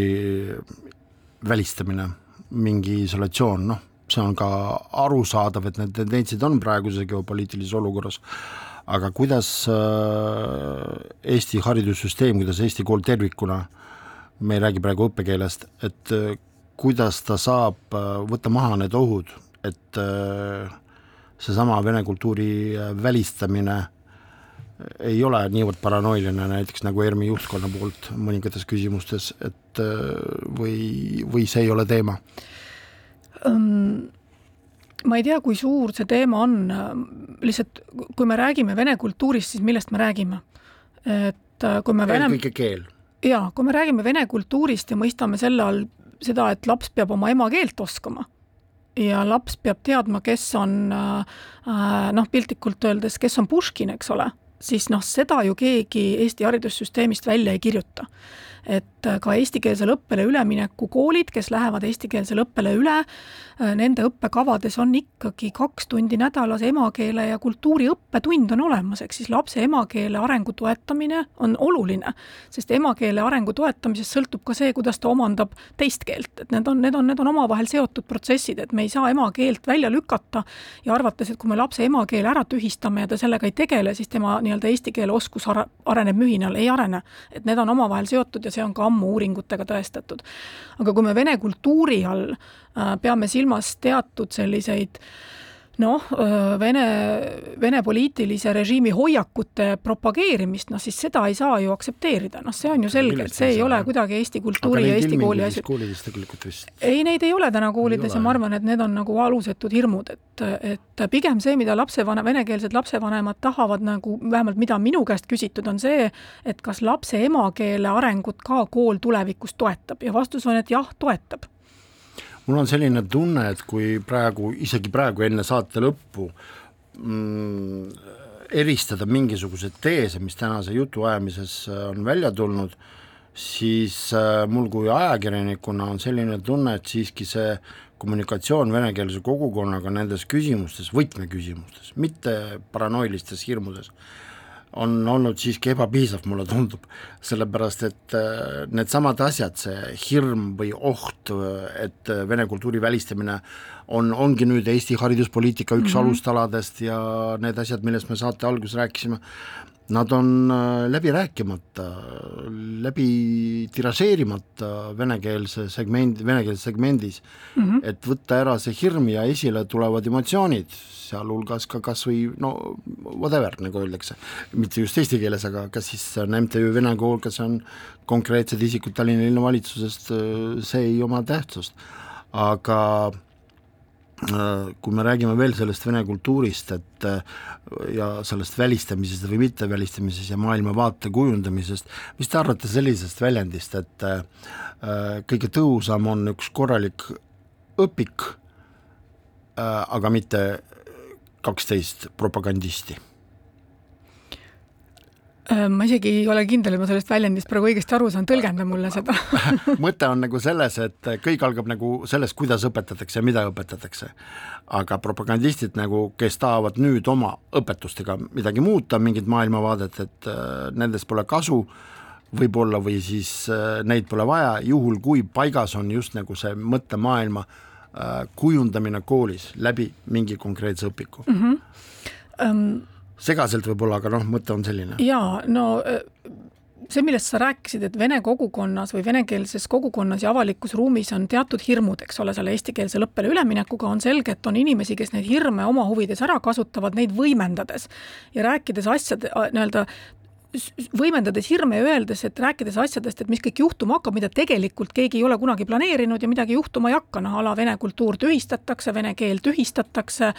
välistamine, mingi isolatsioon, noh, see on ka arusaadav, et need tendentsid on praeguses geopoliitilises olukorras, aga kuidas äh, Eesti haridussüsteem, kuidas Eesti kool tervikuna, me ei räägi praegu õppekeelest, et äh, kuidas ta saab võtta maha need ohud, et seesama vene kultuuri välistamine ei ole niivõrd paranoiline näiteks nagu ERMi juhtkonna poolt mõningates küsimustes, et või, või see ei ole teema um,? ma ei tea, kui suur see teema on, lihtsalt kui me räägime vene kultuurist, siis millest me räägime? et äh, kui me vene eelkõige keel. jaa, kui me räägime vene kultuurist ja mõistame selle all seda, et laps peab oma emakeelt oskama ja laps peab teadma, kes on äh, äh, noh, piltlikult öeldes, kes on Puškin, eks ole siis noh, seda ju keegi Eesti haridussüsteemist välja ei kirjuta. Et äh, ka eestikeelsele õppele ülemineku koolid, kes lähevad eestikeelsele õppele üle, äh, nende õppekavades on ikkagi kaks tundi nädalas emakeele ja kultuuri õppetund on olemas, ehk siis lapse emakeele arengu toetamine on oluline, sest emakeele arengu toetamisest sõltub ka see, kuidas ta omandab teist keelt, et need on, need on, need on omavahel seotud protsessid, et me ei saa emakeelt välja lükata ja arvates, et kui me lapse emakeele ära tühistame ja ta sellega ei tegele, siis tema nii-öelda eesti keele oskus areneb mühinal, ei arene. et need on omavahel seotud ja see on ka ammu uuringutega tõestatud. aga kui me vene kultuuri all äh, peame silmas teatud selliseid noh, Vene, Vene poliitilise režiimi hoiakute propageerimist, noh siis seda ei saa ju aktsepteerida, noh, see on ju selge, et see ei ole kuidagi Eesti kultuuri ja Eesti kooli asi. koolides tegelikult vist? ei, neid ei ole täna koolides ja ma arvan, et need on nagu alusetud hirmud, et, et pigem see, mida lapsevane, venekeelsed lapsevanemad tahavad nagu, vähemalt mida minu käest küsitud, on see, et kas lapse emakeele arengut ka kool tulevikus toetab ja vastus on, et jah, toetab mul on selline tunne, et kui praegu, isegi praegu enne saate lõppu mm, eristada mingisuguseid teese, mis tänase jutuajamises on välja tulnud, siis äh, mul kui ajakirjanikuna on selline tunne, et siiski see kommunikatsioon venekeelse kogukonnaga nendes küsimustes, võtmeküsimustes, mitte paranoilistes hirmudes, on olnud siiski ebapiisav, mulle tundub, sellepärast et äh, needsamad asjad, see hirm või oht, et vene kultuuri välistamine on, ongi nüüd Eesti hariduspoliitika üks mm -hmm. alustaladest ja need asjad, millest me saate alguses rääkisime, nad on äh, läbi rääkimata, läbi tiražeerimata venekeelse segmendi, venekeelses segmendis. Mm, -hmm. et võtta ära see hirm ja esile tulevad emotsioonid, sealhulgas ka kas või no whatever, nagu öeldakse, mitte just eesti keeles, aga kas siis see on MTÜ Vene Kool, kas see on konkreetsed isikud Tallinna linnavalitsusest, see ei oma tähtsust, aga Äh, kui me räägime veel sellest vene kultuurist, et äh, ja sellest välistamisest või mittevälistamisest ja maailmavaate kujundamisest, mis te arvate sellisest väljendist, et äh, kõige tõhusam on üks korralik õpik, aga mitte kaksteist propagandisti? Äh, ma isegi ei ole kindel, et ma sellest väljendist praegu õigesti aru saan, tõlgenda mulle seda mõte on nagu selles, et kõik algab nagu sellest, kuidas õpetatakse ja mida õpetatakse. aga propagandistid nagu, kes tahavad nüüd oma õpetustega midagi muuta, mingit maailmavaadet, et äh, nendest pole kasu, võib-olla, või siis äh, neid pole vaja, juhul kui paigas on just nagu see mõttemaailma äh, kujundamine koolis läbi mingi konkreetse õpiku mm. -hmm. Um segaselt võib-olla, aga noh, mõte on selline. jaa, no äh, see, millest sa rääkisid, et vene kogukonnas või venekeelses kogukonnas ja avalikus ruumis on teatud hirmud, eks ole, selle eestikeelsele õppele üleminekuga, on selge, et on inimesi, kes neid hirme oma huvides ära kasutavad, neid võimendades ja rääkides asjade nii-öelda võimendades hirme ja öeldes, et rääkides asjadest, et mis kõik juhtuma hakkab, mida tegelikult keegi ei ole kunagi planeerinud ja midagi juhtuma ei hakka, noh a la vene kultuur tühistatakse, vene keel tühistatakse,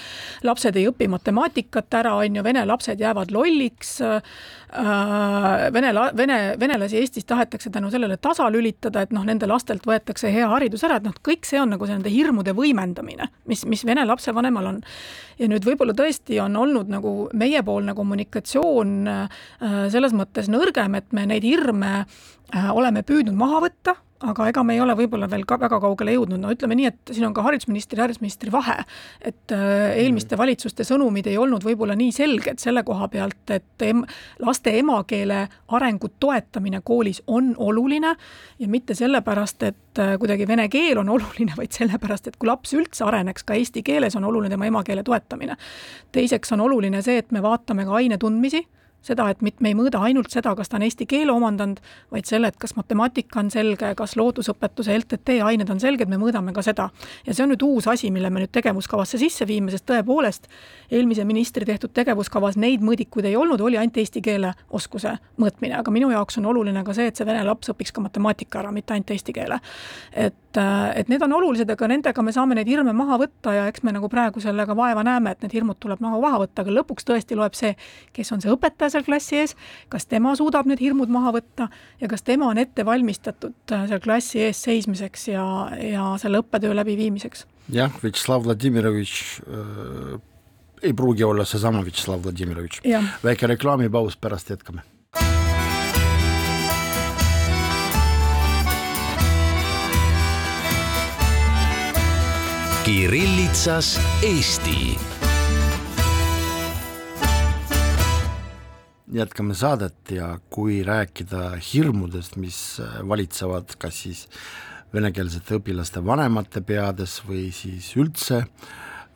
lapsed ei õpi matemaatikat ära, on ju, vene lapsed jäävad lolliks vene, vene, venelasi Eestis tahetakse tänu sellele tasalülitada, et noh, nende lastelt võetakse hea haridus ära, et noh, kõik see on nagu nende hirmude võimendamine, mis, mis vene lapsevanemal on. ja nüüd võib-olla tõesti on olnud nagu meiepoolne kommunikatsioon äh, selles mõttes nõrgem, et me neid hirme äh, oleme püüdnud maha võtta aga ega me ei ole võib-olla veel ka väga kaugele jõudnud, no ütleme nii, et siin on ka haridusministri ja haridusministri vahe. et äh, eelmiste valitsuste sõnumid ei olnud võib-olla nii selged selle koha pealt, et em, laste emakeele arengu toetamine koolis on oluline ja mitte sellepärast, et äh, kuidagi vene keel on oluline, vaid sellepärast, et kui laps üldse areneks ka eesti keeles, on oluline tema emakeele toetamine. teiseks on oluline see, et me vaatame ka aine tundmisi seda, et mit-, me ei mõõda ainult seda, kas ta on eesti keele omandanud, vaid selle, et kas matemaatika on selge, kas loodusõpetuse LTT ained on selged, me mõõdame ka seda. ja see on nüüd uus asi, mille me nüüd tegevuskavasse sisse viime, sest tõepoolest eelmise ministri tehtud tegevuskavas neid mõõdikuid ei olnud, oli ainult eesti keele oskuse mõõtmine, aga minu jaoks on oluline ka see, et see vene laps õpiks ka matemaatika ära, mitte ainult eesti keele. et, et need on olulised, aga nendega me saame neid hirme maha võtta ja eks me nagu praegu sellega vaeva näeme, et need hirmud tuleb maha, maha võtta, aga lõpuks tõesti loeb see, kes on see õpetaja seal klassi ees, kas tema suudab need hirmud maha võtta ja kas tema on ette valmistatud äh, seal klassi ees seismiseks ja, ja selle õppetöö läbiviimiseks. jah, Vjatšeslav Vladimirovitš äh, ei pruugi olla seesama Vjatšeslav Vladimirovitš. väike reklaamipaus, pärast jätkame. Kirillitsas Eesti jätkame saadet ja kui rääkida hirmudest, mis äh, valitsevad kas siis venekeelsete õpilaste vanemate peades või siis üldse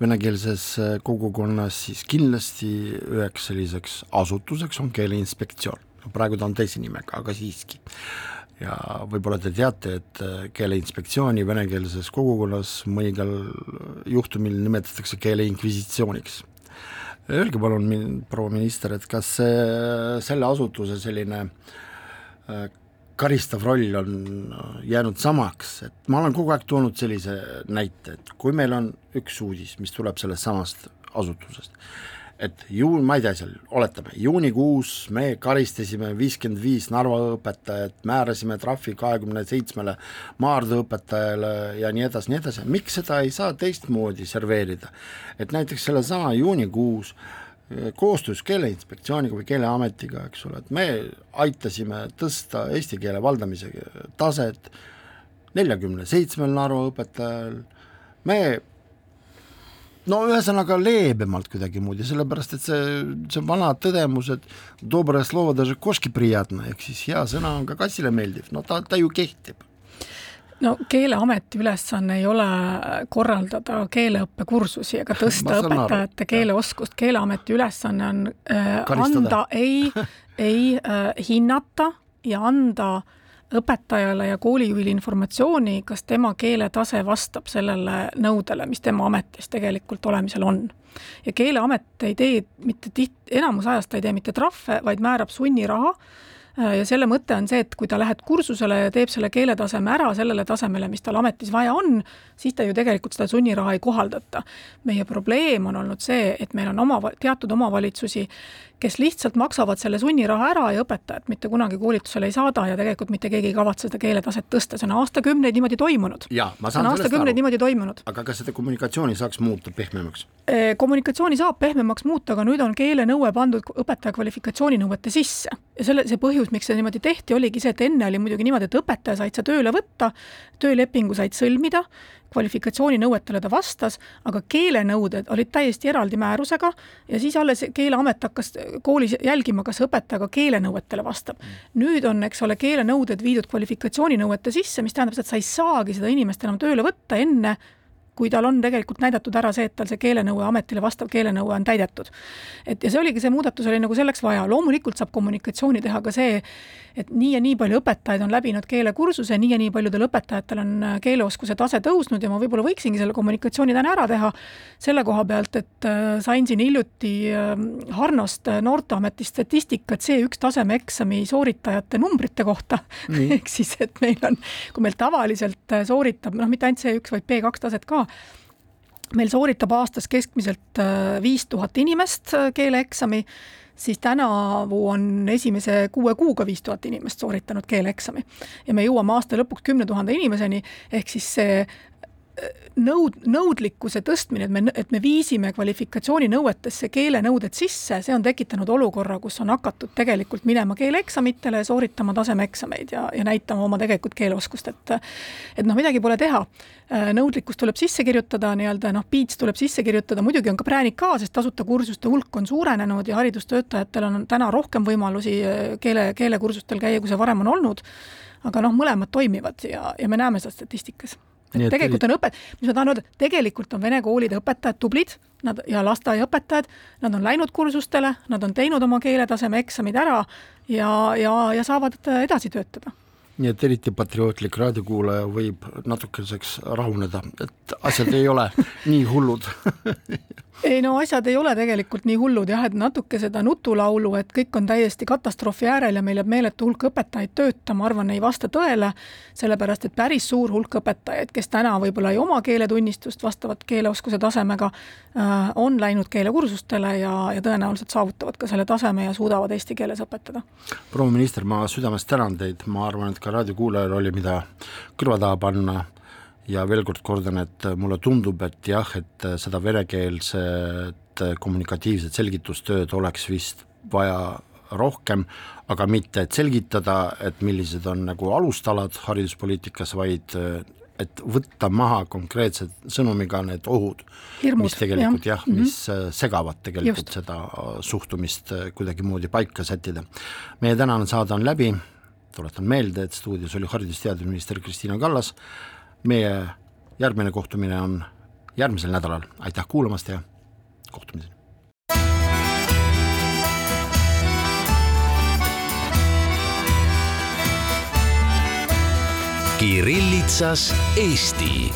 venekeelses äh, kogukonnas, siis kindlasti üheks selliseks asutuseks on Keeleinspektsioon. praegu ta on teise nimega, aga siiski. Ja võib-olla te teate, et äh, Keeleinspektsiooni venekeelses kogukonnas mõningal juhtumil nimetatakse keeleinkvisitsiooniks. Öelge palun, proua minister, et kas see, selle asutuse selline äh, karistav roll on äh, jäänud samaks, et ma olen kogu aeg toonud sellise näite, et kui meil on üks uudis, mis tuleb sellest samast asutusest, et juun, ma ei tea, seal oletame, juunikuus me karistasime viiskümmend viis Narva õpetajat, määrasime trahvi kahekümne seitsmele Maardu õpetajale ja nii edasi, nii edasi, miks seda ei saa teistmoodi serveerida? et näiteks sellesama juunikuus eh, koostöös Keeleinspektsiooniga või Keeleametiga, eks ole, et me aitasime tõsta eesti keele valdamise taset neljakümne seitsmel Narva õpetajal, me no ühesõnaga leebemalt kuidagimoodi, sellepärast et see, see vana tõdemus, et dobrое слово даже кошке приятно ehk siis hea sõna on ka kassile meeldiv, no ta, ta ju kehtib no Keeleameti ülesanne ei ole korraldada keeleõppekursusi ega tõsta õpetajate keeleoskust, Keeleameti ülesanne on äh, anda, ei, ei äh, hinnata ja anda õpetajale ja koolijuhile informatsiooni, kas tema keeletase vastab sellele nõudele, mis tema ametis tegelikult olemisel on. ja Keeleamet ei tee mitte tiht-, enamus ajast ta ei tee mitte trahve, vaid määrab sunniraha Äh, ja selle mõte on see, et kui ta läheb kursusele ja teeb selle keeletaseme ära sellele tasemele, mis tal ametis vaja on, siis ta ju tegelikult seda sunniraha ei kohaldata. meie probleem on olnud see, et meil on oma, teatud omavalitsusi, kes lihtsalt maksavad selle sunniraha ära ja õpetajat mitte kunagi koolitusele ei saada ja tegelikult mitte keegi ei kavatse seda keeletaset tõsta, see on aastakümneid niimoodi toimunud. see on aastakümneid niimoodi toimunud. aga kas seda kommunikatsiooni saaks muuta pehmemaks? Kommunikatsiooni saab pehmemaks muuta, aga nüüd on keelenõue pandud õpetaja kvalifikatsiooninõuete sisse ja selle, see põhjus, miks see niimoodi tehti, oligi see, et enne oli muidugi niimoodi, et õpetaja said sa tööle võtta, töölepingu said sõlmida, kvalifikatsiooninõuetele ta vastas, aga keelenõuded olid täiesti eraldi määrusega ja siis alles Keeleamet hakkas koolis jälgima, kas õpetaja ka keelenõuetele vastab. nüüd on, eks ole, keelenõuded viidud kvalifikatsiooninõuete sisse, mis tähendab seda, et sa ei saagi seda inimest enam tööle võtta enne, kui tal on tegelikult näidatud ära see, et tal see keelenõue, ametile vastav keelenõue on täidetud. et ja see oligi, see muudatus oli nagu selleks vaja, loomulikult saab kommunikatsiooni teha ka see, et nii ja nii palju õpetajaid on läbinud keelekursuse, nii ja nii paljudel õpetajatel on äh, keeleoskuse tase tõusnud ja ma võib-olla võiksingi selle kommunikatsiooni täna ära teha. Selle koha pealt, et äh, sain siin hiljuti ähm, Harnost äh, Noorteameti statistikat C1 tasemeeksami sooritajate numbrite kohta. Ehk siis, et meil on, kui meil tavaliselt sooritab, noh, mitte ainult C1, vaid B2 taset ka, meil sooritab aastas keskmiselt viis tuhat inimest keeleeksami siis tänavu on esimese kuue kuuga viis tuhat inimest sooritanud keeleeksami. ja me jõuame aasta lõpuks kümne tuhande inimeseni, ehk siis see nõud, nõudlikkuse tõstmine, et me, et me viisime kvalifikatsiooninõuetesse keelenõuded sisse, see on tekitanud olukorra, kus on hakatud tegelikult minema keeleeksamitele ja sooritama tasemeeksameid ja, ja näitama oma tegelikult keeleoskust, et et noh, midagi pole teha. nõudlikkus tuleb sisse kirjutada, nii-öelda noh, piits tuleb sisse kirjutada, muidugi on ka präänik ka, sest tasuta kursuste hulk on suurenenud ja haridustöötajatel on täna rohkem võimalusi keele, keelekursustel käia, kui see varem on olnud. aga noh, mõlemad toimivad ja, ja me näeme seda statistikas tegelikult on õpet-, mis ma tahan öelda, tegelikult on vene koolide õpetajad tublid, nad ja lasteaiaõpetajad, nad on läinud kursustele, nad on teinud oma keeletaseme eksamid ära ja, ja, ja saavad edasi töötada. Nii et eriti patriootlik raadiokuulaja võib natukeseks rahuneda, et asjad ei ole nii hullud ei no asjad ei ole tegelikult nii hullud jah, et natuke seda nutulaulu, et kõik on täiesti katastroofi äärel ja meil jääb meeletu hulk õpetajaid tööta, ma arvan, ei vasta tõele, sellepärast et päris suur hulk õpetajaid, kes täna võib-olla ei oma keeletunnistust vastavat keeleoskuse tasemega, äh, on läinud keelekursustele ja, ja tõenäoliselt saavutavad ka selle taseme ja suudavad eesti keeles õpetada. proua minister, ma südamest tänan teid, ma arvan, et ka raadiokuulajal oli, mida kõrva taha panna ja veel kord kordan, et mulle tundub, et jah, et seda venekeelset kommunikatiivset selgitustööd oleks vist vaja rohkem, aga mitte, et selgitada, et millised on nagu alustalad hariduspoliitikas, vaid et võtta maha konkreetse sõnumiga need ohud, mis tegelikult jah, jah, mis mm -hmm. segavad tegelikult Just. seda suhtumist kuidagimoodi paika sättida. meie tänane saade on läbi, tuletan meelde, et stuudios oli haridus-teadusminister Kristina Kallas, meie järgmine kohtumine on järgmisel nädalal, aitäh kuulamast ja kohtumiseni! Kirillitsas Eesti